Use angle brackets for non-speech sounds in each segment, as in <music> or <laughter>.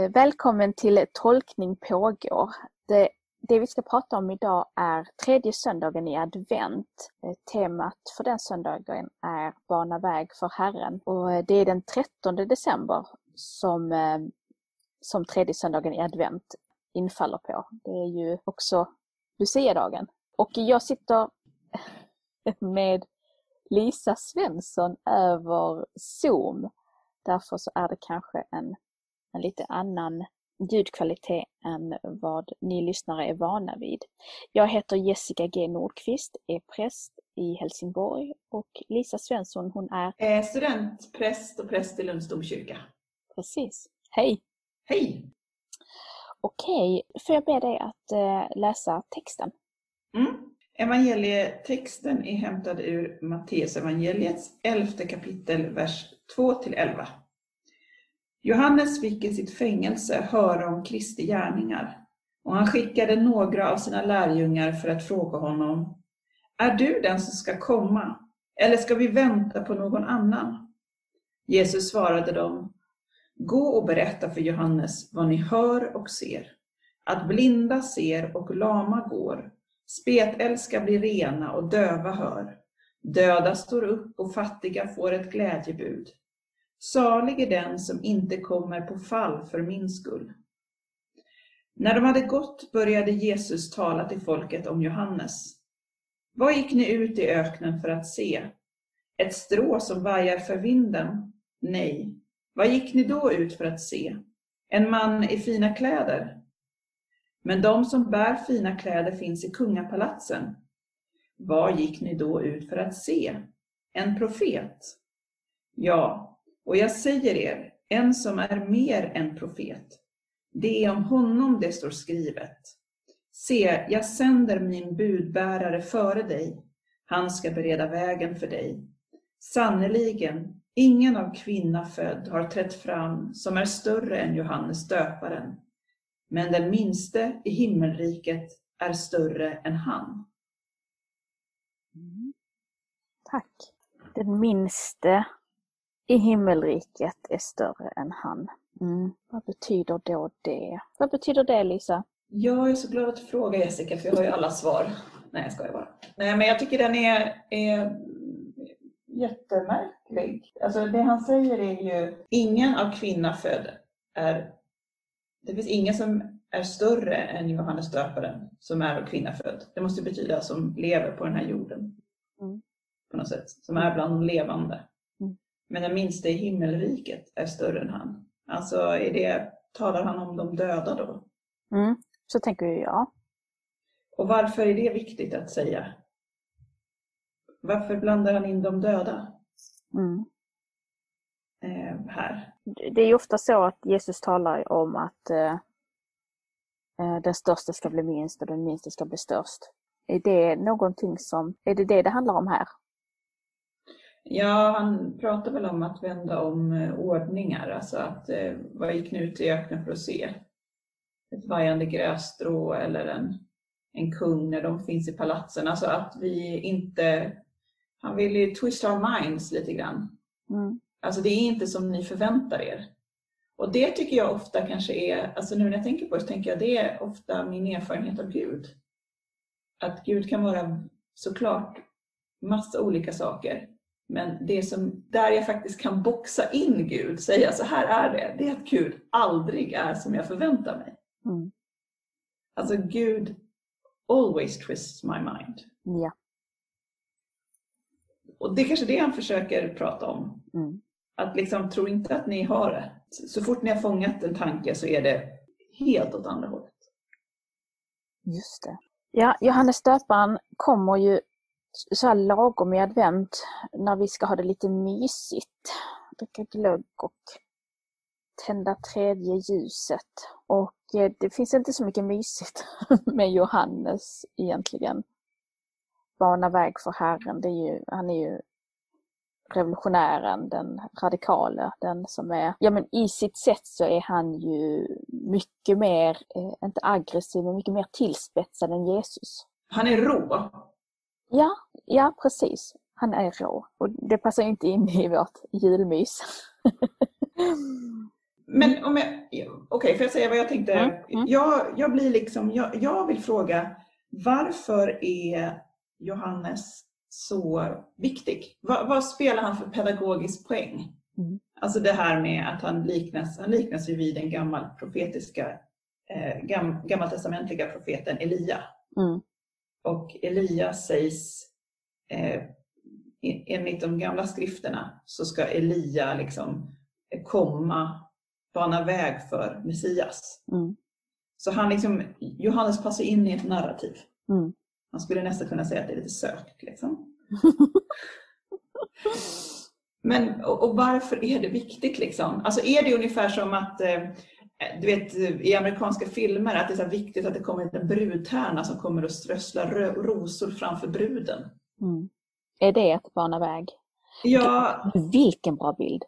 Eh, välkommen till Tolkning pågår. Det, det vi ska prata om idag är tredje söndagen i advent. Eh, temat för den söndagen är Bana väg för Herren och eh, det är den 13 december som, som tredje söndagen i advent infaller på. Det är ju också Lucia-dagen. Och jag sitter <laughs> med Lisa Svensson över Zoom. Därför så är det kanske en en lite annan ljudkvalitet än vad ni lyssnare är vana vid. Jag heter Jessica G Nordqvist, är präst i Helsingborg och Lisa Svensson hon är studentpräst och präst i Lunds domkyrka. Precis. Hej! Hej! Okej, får jag be dig att eh, läsa texten? Mm. Evangelietexten är hämtad ur Matteus evangeliets elfte kapitel, vers 2 11. Johannes fick i sitt fängelse höra om Kristi gärningar. Och han skickade några av sina lärjungar för att fråga honom, är du den som ska komma? Eller ska vi vänta på någon annan? Jesus svarade dem, gå och berätta för Johannes vad ni hör och ser, att blinda ser och lama går, spetälska blir rena och döva hör, döda står upp och fattiga får ett glädjebud. Salig är den som inte kommer på fall för min skull. När de hade gått började Jesus tala till folket om Johannes. Vad gick ni ut i öknen för att se? Ett strå som vajar för vinden? Nej. Vad gick ni då ut för att se? En man i fina kläder? Men de som bär fina kläder finns i kungapalatsen. Vad gick ni då ut för att se? En profet? Ja, och jag säger er, en som är mer än profet, det är om honom det står skrivet. Se, jag sänder min budbärare före dig. Han ska bereda vägen för dig. Sannerligen, ingen av kvinna född har trätt fram som är större än Johannes döparen. Men den minste i himmelriket är större än han. Mm. Tack. Den minste i himmelriket är större än han. Mm. Vad betyder då det? Vad betyder det Lisa? Jag är så glad att du frågar Jessica, för jag har ju alla svar. Nej, jag skojar bara. Nej, men jag tycker den är, är jättemärklig. Alltså det han säger är ju, ingen av kvinna född är, det finns ingen som är större än Johannes döparen som är av kvinna född. Det måste betyda som lever på den här jorden. Mm. På något sätt. Som är bland de levande. Men den minsta i himmelriket är större än han. Alltså är det, talar han om de döda då? Mm, så tänker jag. Och varför är det viktigt att säga? Varför blandar han in de döda? Mm. Eh, här. Det är ju ofta så att Jesus talar om att eh, eh, den största ska bli minst och den minsta ska bli störst. Är det någonting som, är det det det handlar om här? Ja, han pratar väl om att vända om eh, ordningar, alltså att eh, vad gick nu ut i öknen för att se? Ett vajande grässtrå eller en, en kung när de finns i palatsen. Alltså att vi inte, han vill ju twist our minds lite grann. Mm. Alltså det är inte som ni förväntar er. Och det tycker jag ofta kanske är, alltså nu när jag tänker på det så tänker jag det är ofta min erfarenhet av Gud. Att Gud kan vara såklart massa olika saker. Men det som, där jag faktiskt kan boxa in Gud, säga så här är det, det är att Gud aldrig är som jag förväntar mig. Mm. Alltså Gud always twists my mind. Ja. Och det är kanske det han försöker prata om. Mm. Att liksom, tro inte att ni har det. Så fort ni har fångat en tanke så är det helt åt andra hållet. Just det. Ja, Johannes döparen kommer ju så här lagom i advent när vi ska ha det lite mysigt. Dricka glögg och tända tredje ljuset. Och eh, det finns inte så mycket mysigt <laughs> med Johannes egentligen. Bana väg för Herren, det är ju, han är ju revolutionären, den radikala, den som är, ja men i sitt sätt så är han ju mycket mer, eh, inte aggressiv, men mycket mer tillspetsad än Jesus. Han är rå. Ja, ja precis. Han är rå och det passar inte in i vårt julmys. <laughs> Men om jag, okej, okay, får jag säga vad jag tänkte? Mm. Mm. Jag, jag blir liksom, jag, jag vill fråga varför är Johannes så viktig? Vad, vad spelar han för pedagogisk poäng? Mm. Alltså det här med att han liknas, han liknas ju vid den gammal profetiska, eh, gam, gammaltestamentliga profeten Elia. Mm. Och Elia sägs, eh, enligt de gamla skrifterna, så ska Elia liksom komma, bana väg för Messias. Mm. Så han liksom, Johannes passar in i ett narrativ. Mm. Man skulle nästan kunna säga att det är lite sökt. Liksom. <laughs> Men, och, och, varför är det viktigt? Liksom? Alltså är det ungefär som att eh, du vet i amerikanska filmer att det är så viktigt att det kommer en brudtärna som kommer och strösslar rosor framför bruden. Mm. Är det att bana väg? Ja. Vilken bra bild!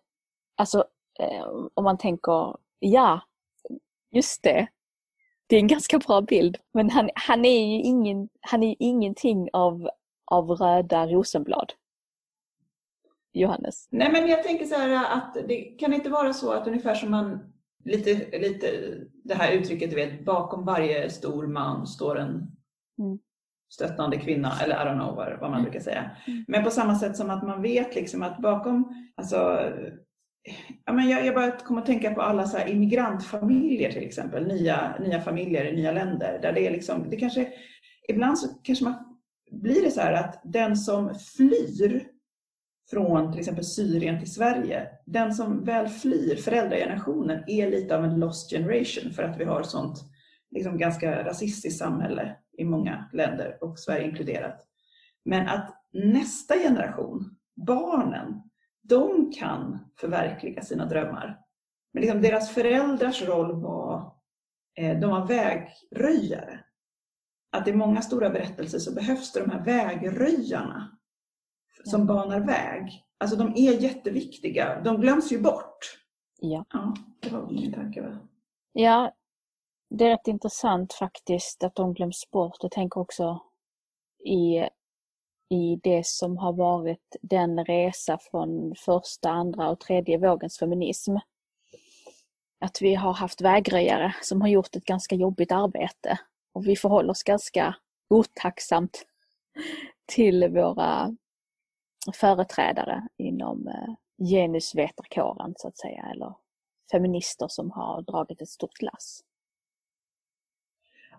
Alltså eh, om man tänker, ja, just det. Det är en ganska bra bild. Men han, han är ju ingen, han är ingenting av, av röda rosenblad. Johannes? Nej men jag tänker så här att det kan inte vara så att ungefär som man lite, lite det här uttrycket du vet, bakom varje stor man står en mm. stöttande kvinna eller I don't know vad, vad man mm. brukar säga. Mm. Men på samma sätt som att man vet liksom att bakom, alltså Ja, men jag, jag bara kommer att tänka på alla så här immigrantfamiljer till exempel, nya, nya familjer i nya länder. Där det är liksom, det kanske, ibland så kanske man blir det så här att den som flyr från till exempel Syrien till Sverige, den som väl flyr, föräldragenerationen, är lite av en lost generation för att vi har sånt liksom ganska rasistiskt samhälle i många länder och Sverige inkluderat. Men att nästa generation, barnen, de kan förverkliga sina drömmar. Men liksom deras föräldrars roll var, eh, de var vägröjare. Att i många stora berättelser så behövs det de här vägröjarna som banar väg. Alltså de är jätteviktiga. De glöms ju bort. Ja. ja det var min tanke. Va? Ja, det är rätt intressant faktiskt att de glöms bort. Jag tänker också i, i det som har varit den resa från första, andra och tredje vågens feminism. Att vi har haft vägröjare som har gjort ett ganska jobbigt arbete och vi förhåller oss ganska otacksamt till våra företrädare inom eh, genusvetarkåren så att säga, eller feminister som har dragit ett stort lass.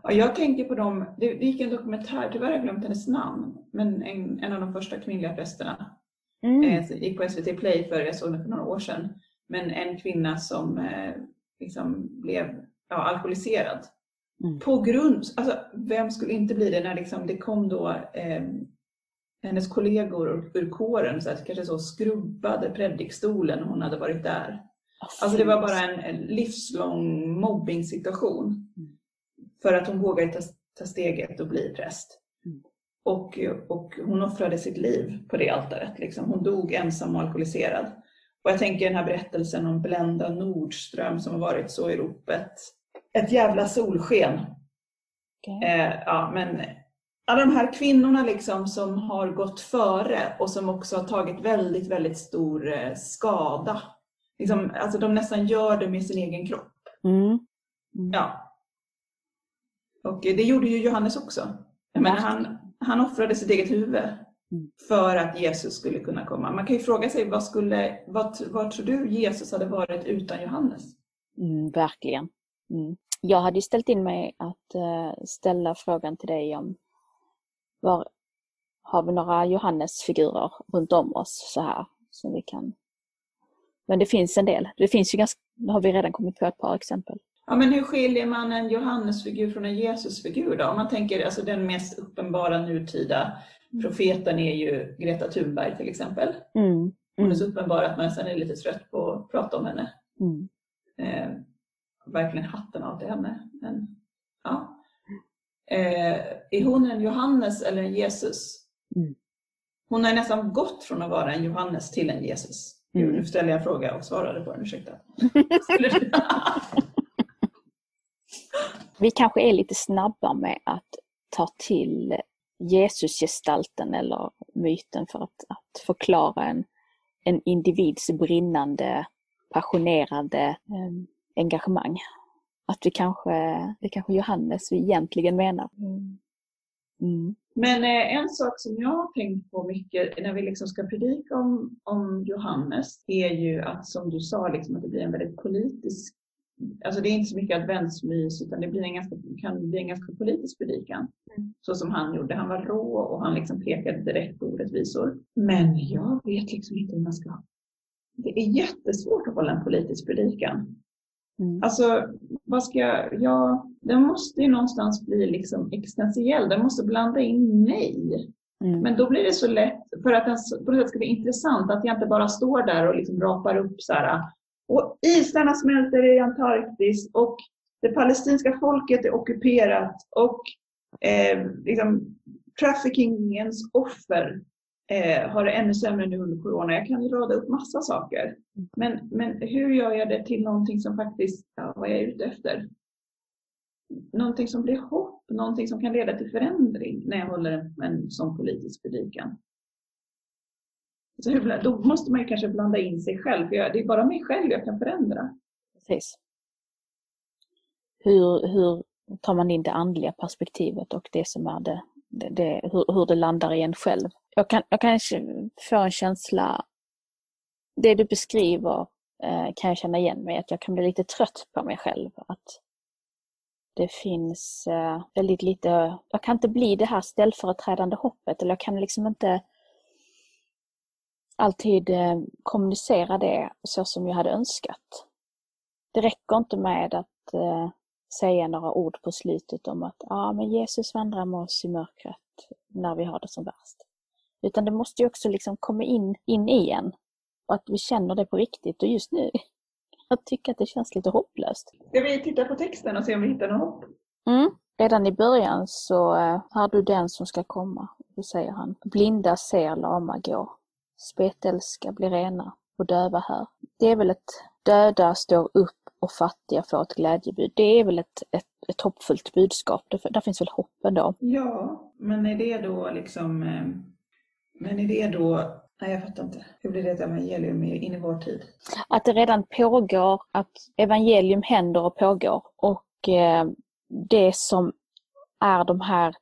Ja, jag tänker på dem, det, gick en dokumentär, tyvärr har jag glömt hennes namn, men en, en av de första kvinnliga prästerna. Mm. Eh, gick på SVT Play för, jag såg den för några år sedan. Men en kvinna som eh, liksom blev ja, alkoholiserad. Mm. På grund, alltså vem skulle inte bli det när liksom det kom då eh, hennes kollegor ur kåren så att kanske så skrubbade predikstolen hon hade varit där. Alltså det var bara en, en livslång mobbing-situation. Mm. För att hon vågade ta, ta steget och bli präst. Mm. Och, och hon offrade sitt liv på det altaret. Liksom. Hon dog ensam och alkoholiserad. Och jag tänker den här berättelsen om Blenda Nordström som har varit så i ropet. Ett jävla solsken. Okay. Eh, ja, men alla de här kvinnorna liksom som har gått före och som också har tagit väldigt, väldigt stor eh, skada. Liksom, alltså de nästan gör det med sin egen kropp. Mm. Mm. Ja. Och det gjorde ju Johannes också. Men han, han offrade sitt eget huvud mm. för att Jesus skulle kunna komma. Man kan ju fråga sig, vad, skulle, vad, vad tror du Jesus hade varit utan Johannes? Mm, verkligen. Mm. Jag hade ställt in mig att uh, ställa frågan till dig om var, har vi några Johannesfigurer runt om oss så här som vi kan... Men det finns en del. Det finns ju ganska, har vi redan kommit på ett par exempel. Ja, men hur skiljer man en Johannesfigur från en Jesusfigur då? Om man tänker alltså den mest uppenbara nutida mm. profeten är ju Greta Thunberg till exempel. Mm. Hon är så mm. uppenbar att man nästan är lite trött på att prata om henne. Mm. Eh, verkligen hatten av till henne. Men, ja. Eh, är hon en Johannes eller en Jesus? Mm. Hon har nästan gått från att vara en Johannes till en Jesus. Mm. Nu ställer jag en fråga och svarade på den, ursäkta. <laughs> Vi kanske är lite snabba med att ta till Jesusgestalten eller myten för att, att förklara en, en individs brinnande, passionerade, eh, engagemang. Att vi kanske, det kanske Johannes vi egentligen menar. Mm. Mm. Men eh, en sak som jag har tänkt på mycket när vi liksom ska predika om, om Johannes är ju att som du sa, liksom, att det blir en väldigt politisk Alltså det är inte så mycket adventsmys utan det blir en ganska, kan bli en ganska politisk predikan. Mm. Så som han gjorde. Han var rå och han liksom pekade direkt på orättvisor. Men jag vet liksom inte hur man ska... Det är jättesvårt att hålla en politisk predikan. Mm. Alltså, vad ska jag... Ja, den måste ju någonstans bli liksom existentiell. Den måste blanda in mig. Mm. Men då blir det så lätt, för att den på något sätt ska bli intressant, att jag inte bara står där och liksom rapar upp så här, och isarna smälter i Antarktis och det palestinska folket är ockuperat och eh, liksom, traffickingens offer eh, har det ännu sämre nu under corona. Jag kan ju rada upp massa saker. Men, men hur gör jag det till någonting som faktiskt, ja, vad jag är ute efter? Någonting som blir hopp, någonting som kan leda till förändring när jag håller en, en sån politisk predikan. Så hur, då måste man ju kanske blanda in sig själv, för jag, det är bara mig själv jag kan förändra. Precis. Hur, hur tar man in det andliga perspektivet och det som är det, det, det hur, hur, det landar i en själv? Jag kan, jag kan få en känsla, det du beskriver eh, kan jag känna igen mig att jag kan bli lite trött på mig själv. Att det finns eh, väldigt lite, jag kan inte bli det här ställföreträdande hoppet eller jag kan liksom inte alltid eh, kommunicera det så som jag hade önskat. Det räcker inte med att eh, säga några ord på slutet om att ah, men Jesus vandrar med oss i mörkret när vi har det som värst. Utan det måste ju också liksom komma in, in en och att vi känner det på riktigt och just nu <laughs> jag tycker att det känns lite hopplöst. Ska vi titta på texten och se om vi hittar något hopp? Mm. Redan i början så uh, har du den som ska komma, då säger han. Blinda ser, lama går spetälska blir rena och döva hör. Det är väl ett döda står upp och fattiga får ett glädjebud. Det är väl ett, ett, ett hoppfullt budskap. Där, där finns väl hopp ändå? Ja, men är det då liksom... Eh, men är det då... Nej, jag fattar inte. Hur blir det ett evangelium in i vår tid? Att det redan pågår, att evangelium händer och pågår. Och eh, det som är de här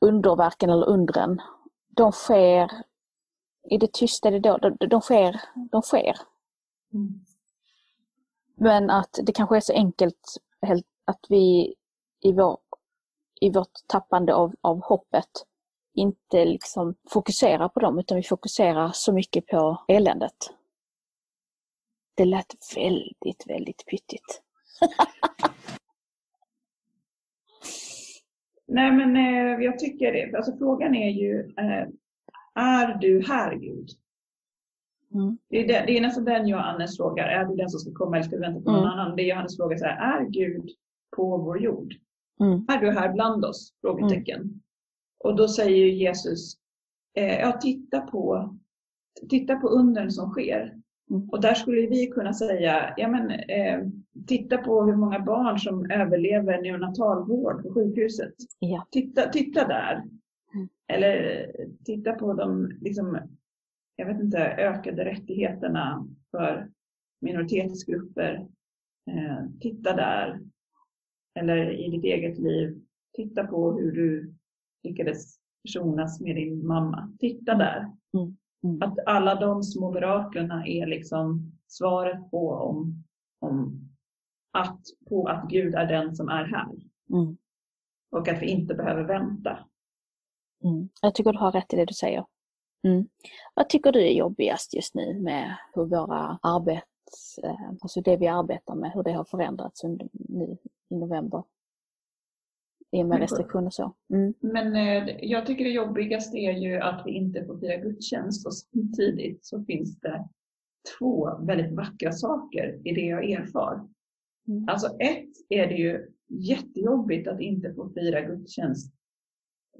underverken eller undren, de sker i det tysta, det då, de, de sker. De sker. Mm. Men att det kanske är så enkelt att vi i, vår, i vårt tappande av, av hoppet inte liksom fokuserar på dem utan vi fokuserar så mycket på eländet. Det lät väldigt, väldigt pyttigt. <laughs> Nej men eh, jag tycker det. Alltså frågan är ju eh, är du här Gud? Mm. Det, är det, det, är nästan den Johannes frågar. Är du den som ska komma eller ska du vänta på någon mm. annan? Det Johannes frågar så här, är Gud på vår jord? Mm. Är du här bland oss? Frågetecken. Mm. Och då säger Jesus, eh, ja titta på, titta på undren som sker. Mm. Och där skulle vi kunna säga, ja men eh, titta på hur många barn som överlever neonatalvård på sjukhuset. Ja. Titta, titta där. Eller titta på de, liksom, jag vet inte, ökade rättigheterna för minoritetsgrupper. Eh, titta där. Eller i ditt eget liv, titta på hur du lyckades försonas med din mamma. Titta där. Mm. Mm. Att alla de små miraklerna är liksom svaret på om, om att, på att Gud är den som är här. Mm. Och att vi inte behöver vänta. Mm. Jag tycker du har rätt i det du säger. Mm. Vad tycker du är jobbigast just nu med hur våra arbets, eh, alltså det vi arbetar med, hur det har förändrats under, nu i november? I och med restriktioner och så. Mm. Men eh, jag tycker det jobbigaste är ju att vi inte får fira gudstjänst och samtidigt så finns det två väldigt vackra saker i det jag erfar. Mm. Alltså ett är det ju jättejobbigt att inte få fira gudstjänst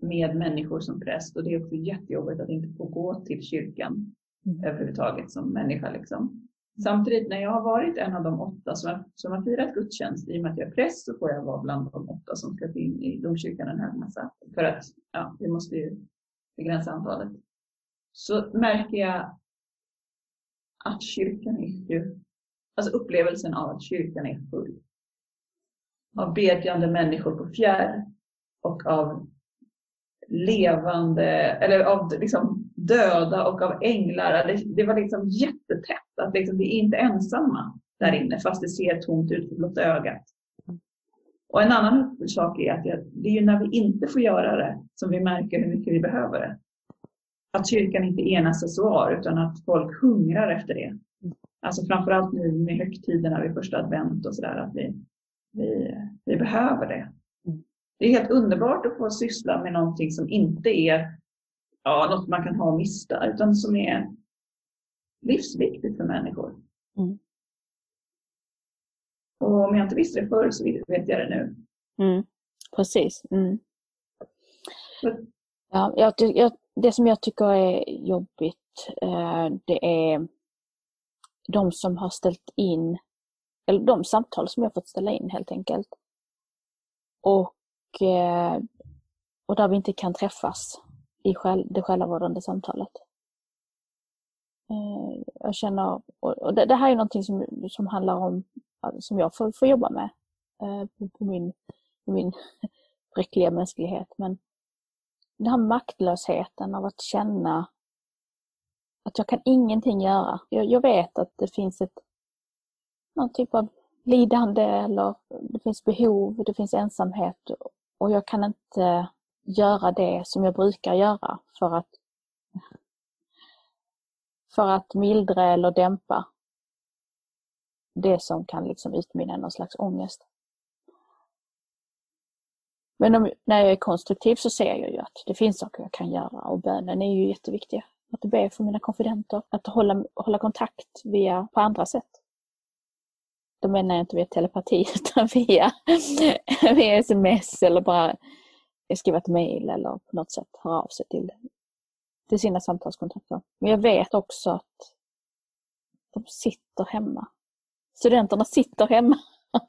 med människor som präst och det är också jättejobbigt att inte få gå till kyrkan mm. överhuvudtaget som människa. Liksom. Samtidigt när jag har varit en av de åtta som har, som har firat gudstjänst, i och med att jag är präst så får jag vara bland de åtta som ska in i domkyrkan en hög massa. För att ja, vi måste ju begränsa antalet. Så märker jag att kyrkan är ju alltså upplevelsen av att kyrkan är full. Av bedjande människor på fjärr och av levande, eller av liksom döda och av änglar. Det, det var liksom jättetätt, att liksom vi är inte ensamma där inne fast det ser tomt ut för blotta ögat. Och en annan sak är att det är ju när vi inte får göra det som vi märker hur mycket vi behöver det. Att kyrkan inte är en accessoar utan att folk hungrar efter det. Alltså framförallt nu med högtiderna vid första advent och sådär, att vi, vi, vi behöver det. Det är helt underbart att få syssla med någonting som inte är ja, något man kan ha och mista, utan som är livsviktigt för människor. Mm. Och om jag inte visste det förr så vet jag det nu. Mm. Precis. Mm. Ja, jag, jag, det som jag tycker är jobbigt, eh, det är de som har ställt in, eller de samtal som jag fått ställa in helt enkelt. Och, Eh, och där vi inte kan träffas i själ, det själavårdande samtalet. Eh, jag känner, och det, här är någonting som, som handlar om, eh, som jag får, får jobba med på, på min, min <laughs> bräckliga mänsklighet. Men den här maktlösheten av att känna att jag kan ingenting göra. Jag, jag vet att det finns ett någon typ av lidande eller det finns behov, det finns ensamhet och jag kan inte göra det som jag brukar göra för att för att mildra eller dämpa det som kan liksom utmynna någon slags ångest. Men om, när jag är konstruktiv så ser jag ju att det finns saker jag kan göra och bönen är ju jätteviktig. Att be för mina konfidenter, att hålla, hålla kontakt via, på andra sätt. Då menar jag inte via telepati <laughs> utan via, via sms eller bara skriva ett mejl eller på något sätt höra av sig till, till sina samtalskontakter. Men jag vet också att de sitter hemma. Studenterna sitter hemma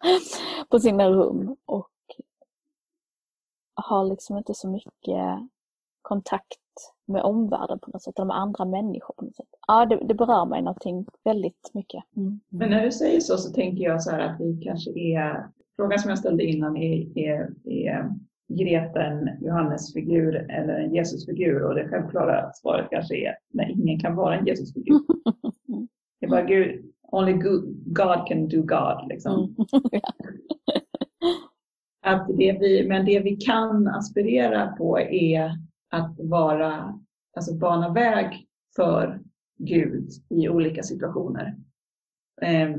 <laughs> på sina rum och har liksom inte så mycket kontakt med omvärlden på något sätt, eller med andra människor på något sätt. Ja, det, det berör mig någonting väldigt mycket. Mm. Men när du säger så så tänker jag så här att vi kanske är, frågan som jag ställde innan är, är, är grepen Johannesfigur eller en Jesusfigur och det självklara svaret kanske är nej, ingen kan vara en Jesusfigur. <laughs> det är bara Gud, only God can do God liksom. Mm. <laughs> att det vi, men det vi kan aspirera på är att vara, alltså bana väg för Gud i olika situationer. Eh,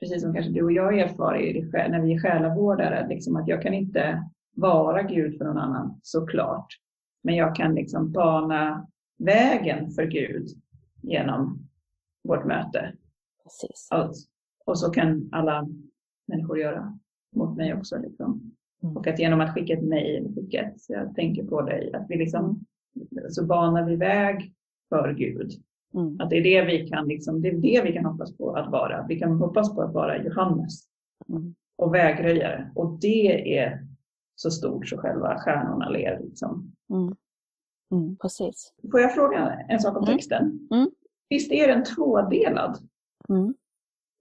precis som kanske du och jag erfar när vi är själavårdare, liksom att jag kan inte vara Gud för någon annan, såklart. Men jag kan liksom bana vägen för Gud genom vårt möte. Precis. Och, och så kan alla människor göra mot mig också. Liksom. Mm. Och att genom att skicka ett mejl, skicka ett, jag tänker på dig, att vi liksom, så banar vi väg för Gud. Mm. Att det är det vi kan liksom, det är det vi kan hoppas på att vara. Vi kan hoppas på att vara Johannes mm. och vägröjare. Och det är så stort så själva stjärnorna ler. Liksom. Mm. Mm, precis. Får jag fråga en sak om mm. texten? Mm. Visst är den tvådelad?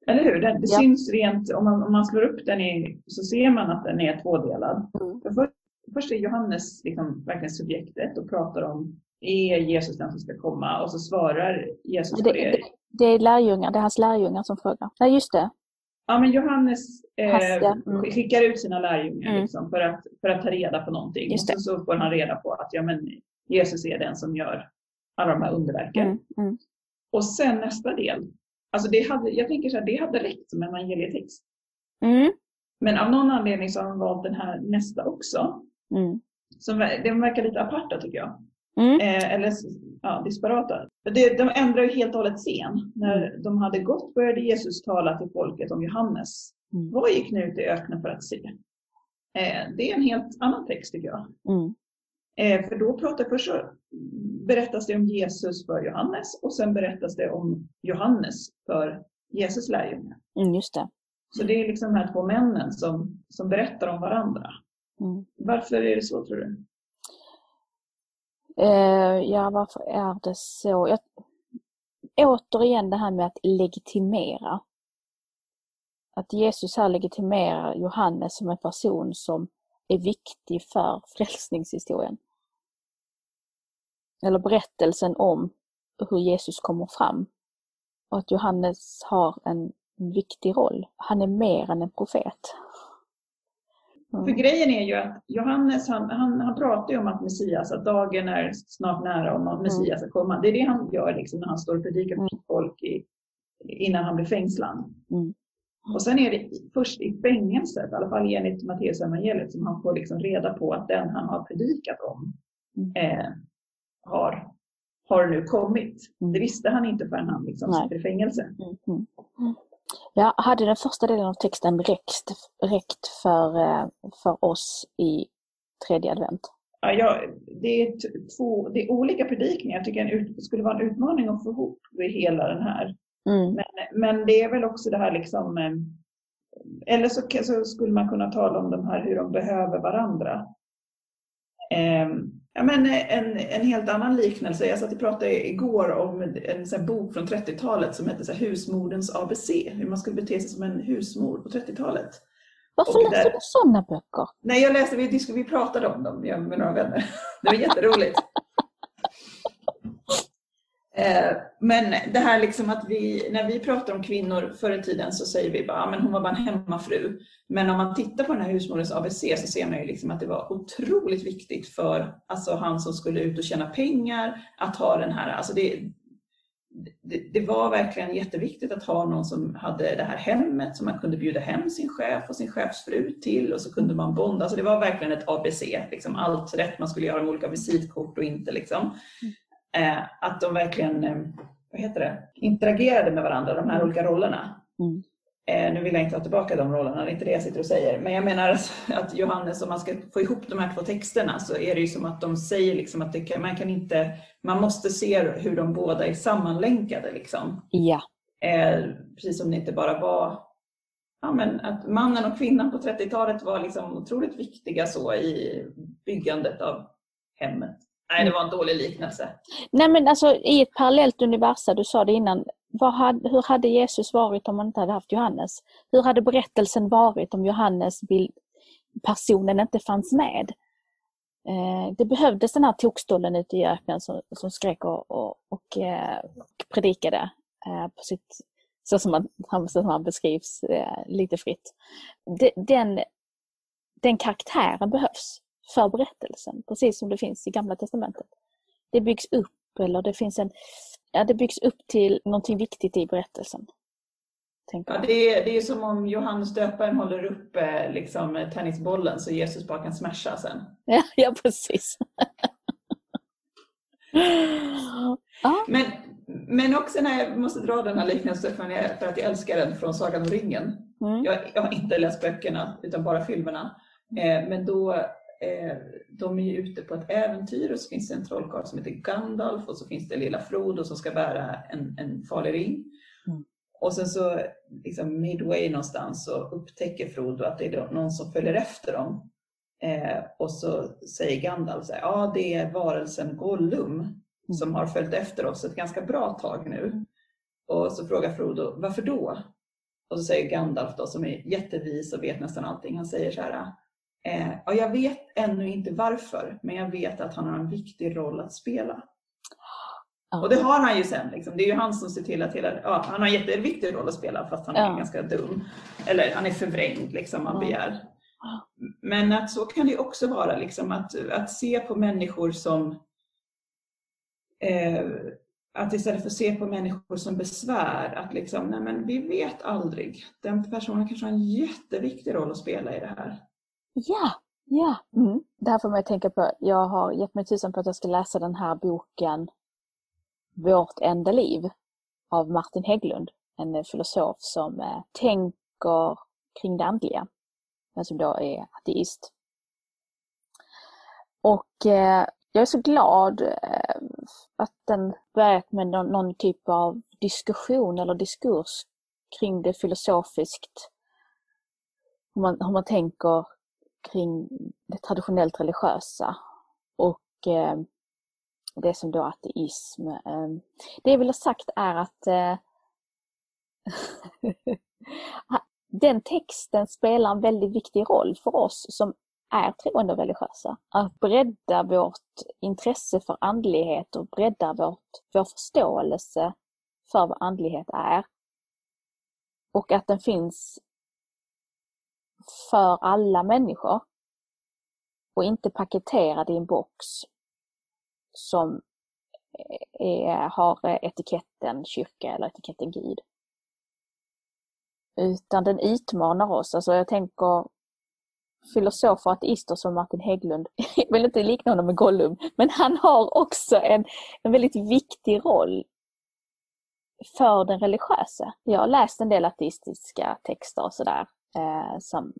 Eller hur? Det, det ja. syns rent, om man, om man slår upp den i, så ser man att den är tvådelad. Mm. För först, först är Johannes liksom verkligen subjektet och pratar om är Jesus den som ska komma? Och så svarar Jesus det, på det. Det, det är lärjungar, det är hans lärjungar som frågar. Nej, just det. Ja, men Johannes eh, mm. skickar ut sina lärjungar mm. liksom, för, att, för att ta reda på någonting. Och så, så, får han reda på att ja, men Jesus är den som gör alla de här underverken. Mm. mm. Och sen nästa del, Alltså det hade, jag tänker så här, det hade räckt som evangelietext. Mm. Men av någon anledning så har de valt den här nästa också. Mm. Som, den verkar lite aparta tycker jag. Mm. Eh, eller ja, disparata. Det, de ändrar ju helt och hållet scen. När mm. de hade gått började Jesus tala till folket om Johannes. Mm. Vad gick nu ut i öknen för att se? Eh, det är en helt annan text tycker jag. Mm. Eh, för då pratar först berättas det om Jesus för Johannes och sen berättas det om Johannes för Jesus lärjungar. Mm, just det. Så det är liksom de här två männen som, som berättar om varandra. Mm. Varför är det så tror du? Uh, ja, varför är det så? Jag, återigen det här med att legitimera. att Jesus här legitimerar Johannes som en person som är viktig för frälsningshistorien. Eller berättelsen om hur Jesus kommer fram. Och att Johannes har en viktig roll. Han är mer än en profet. Mm. För grejen är ju att Johannes han, han, han pratar ju om att Messias, att dagen är snart nära om att Messias ska komma. Det är det han gör liksom när han står och predikar för mm. folk i, innan han blir fängslad. Mm. Och sen är det först i fängelset, i alla fall enligt Matteus evangeliet, som han får liksom reda på att den han har predikat om mm. eh, har, har nu kommit. Mm. Det visste han inte förrän han liksom sitter i fängelse. Mm. mm. Ja, hade den första delen av texten räckt, räckt för, eh, för oss i tredje advent? Ja, ja, det, är två, det är olika predikningar. Jag tycker det skulle vara en utmaning att få ihop hela den här. Mm. Men, men det är väl också det här liksom, eh, eller så, så, skulle man kunna tala om de här hur de behöver varandra. Um, Ja, men en, en helt annan liknelse. Jag satt och pratade igår om en sån bok från 30-talet som hette så här, Husmodens ABC. Hur man skulle bete sig som en husmor på 30-talet. Varför läser där... du sådana böcker? Nej, jag läste, vi, vi pratade om dem med några vänner. <laughs> Det var jätteroligt. <laughs> Eh, men det här liksom att vi, när vi pratar om kvinnor förr i tiden så säger vi bara ah, men hon var bara en hemmafru. Men om man tittar på den här husmorens ABC så ser man ju liksom att det var otroligt viktigt för alltså han som skulle ut och tjäna pengar att ha den här, alltså det, det, det, var verkligen jätteviktigt att ha någon som hade det här hemmet som man kunde bjuda hem sin chef och sin chefsfru till och så kunde man bonda. Alltså det var verkligen ett ABC, liksom allt rätt man skulle göra med olika visitkort och inte. Liksom. Mm. Eh, att de verkligen eh, vad heter det, interagerade med varandra, de här olika rollerna. Mm. Eh, nu vill jag inte ha tillbaka de rollerna, det är inte det jag sitter och säger. Men jag menar att Johannes, om man ska få ihop de här två texterna så är det ju som att de säger liksom att kan, man kan inte, man måste se hur de båda är sammanlänkade. Liksom. Ja. Eh, precis som det inte bara var ja, men att mannen och kvinnan på 30-talet var liksom otroligt viktiga så i byggandet av hemmet. Nej, det var en dålig liknelse. Nej, men alltså i ett parallellt universum, du sa det innan, hade, hur hade Jesus varit om man inte hade haft Johannes? Hur hade berättelsen varit om Johannes bild, personen inte fanns med? Eh, det behövdes den här tokstollen ute i öknen som, som skrek och, och, och, eh, och predikade eh, på sitt, så som han, så som han beskrivs eh, lite fritt. De, den, den karaktären behövs för berättelsen, precis som det finns i Gamla Testamentet. Det byggs upp, eller det finns en, ja, det byggs upp till någonting viktigt i berättelsen. Ja, det, är, det är som om Johannes döparen håller upp eh, liksom, tennisbollen så Jesus bara kan smasha sen. <laughs> Ja, ja precis. <laughs> men, men också när jag måste dra den här liknelsen för, att jag älskar den från Sagan om ringen. Mm. Jag, jag, har inte läst böckerna utan bara filmerna. Eh, men då eh, de är ute på ett äventyr och så finns det en trollkarl som heter Gandalf och så finns det lilla Frodo som ska bära en, en farlig ring. Mm. Och sen så liksom midway någonstans så upptäcker Frodo att det är någon som följer efter dem. Eh, och så säger Gandalf så här, ja det är varelsen Gollum mm. som har följt efter oss ett ganska bra tag nu. Mm. Och så frågar Frodo, varför då? Och så säger Gandalf då, som är jättevis och vet nästan allting, han säger så här, Eh, och jag vet ännu inte varför, men jag vet att han har en viktig roll att spela. Ja. Och det har han ju sen. Liksom. Det är ju han som ser till att hela, ja, han har en jätteviktig roll att spela fast han ja. är ganska dum. Eller han är förvrängd, liksom, man begär. Men att så kan det också vara, liksom, att, att se på människor som eh, att istället för att se på människor som besvär, att liksom, nej men vi vet aldrig. Den personen kanske har en jätteviktig roll att spela i det här. Ja, ja. Mm. Det här får mig att tänka på, jag har gett mig tusan på att jag ska läsa den här boken Vårt enda liv av Martin Hägglund, en filosof som eh, tänker kring det andliga, men som då är ateist. Och eh, jag är så glad eh, att den börjat med någon, någon, typ av diskussion eller diskurs kring det filosofiskt. Hur man, hur man tänker kring det traditionellt religiösa och eh, det som då ateism. Eh, det jag vill ha sagt är att eh, <laughs> den texten spelar en väldigt viktig roll för oss som är troende och religiösa. Att bredda vårt intresse för andlighet och bredda vårt, vår förståelse för vad andlighet är. Och att den finns för alla människor. Och inte paketerad i en box som eh, är, har eh, etiketten kyrka eller etiketten Gud. Utan den utmanar oss. Alltså jag tänker filosofer och ateister som Martin Hägglund, jag <laughs> vill inte likna honom med Gollum, men han har också en, en väldigt viktig roll för den religiösa. Jag har läst en del ateistiska texter och sådär. Eh, som,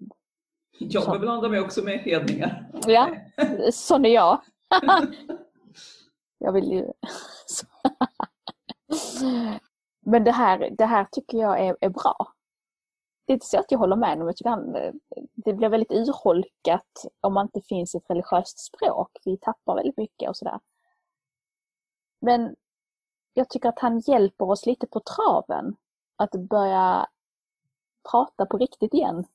jag som... blandar mig också med hedningar. Ja, <laughs> sån är jag. jag vill ju... men det här, det här tycker jag är, är bra det är inte så att jag håller med om, han, det blir väldigt urholkat om man inte finns ett religiöst språk. Vi tappar väldigt mycket och sådär. Men jag tycker att han hjälper oss lite på traven. Att börja prata på riktigt igen.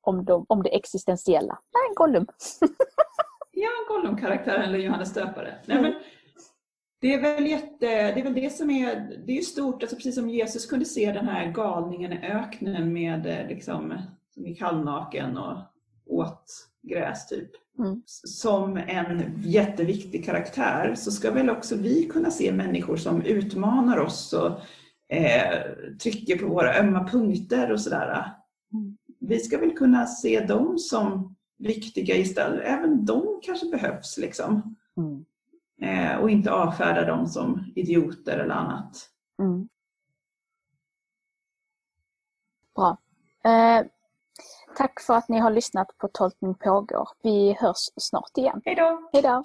Om, de, om det existentiella. Nej, Gollum. <laughs> ja, en Gollum-karaktär eller Johannes Döpare. Nej, men det är väl jätte, det är väl det som är, det är stort, alltså precis som Jesus kunde se den här galningen i öknen med eh, liksom, som gick halvnaken och åt gräs typ. Mm. Som en jätteviktig karaktär så ska väl också vi kunna se människor som utmanar oss och eh, trycker på våra ömma punkter och sådär. Mm. Vi ska väl kunna se dem som viktiga istället. Även de kanske behövs liksom. Mm. Eh, och inte avfärda dem som idioter eller annat. Mm. Bra. Eh, tack för att ni har lyssnat på Tolkning pågår. Vi hörs snart igen. Hej då! Hej då!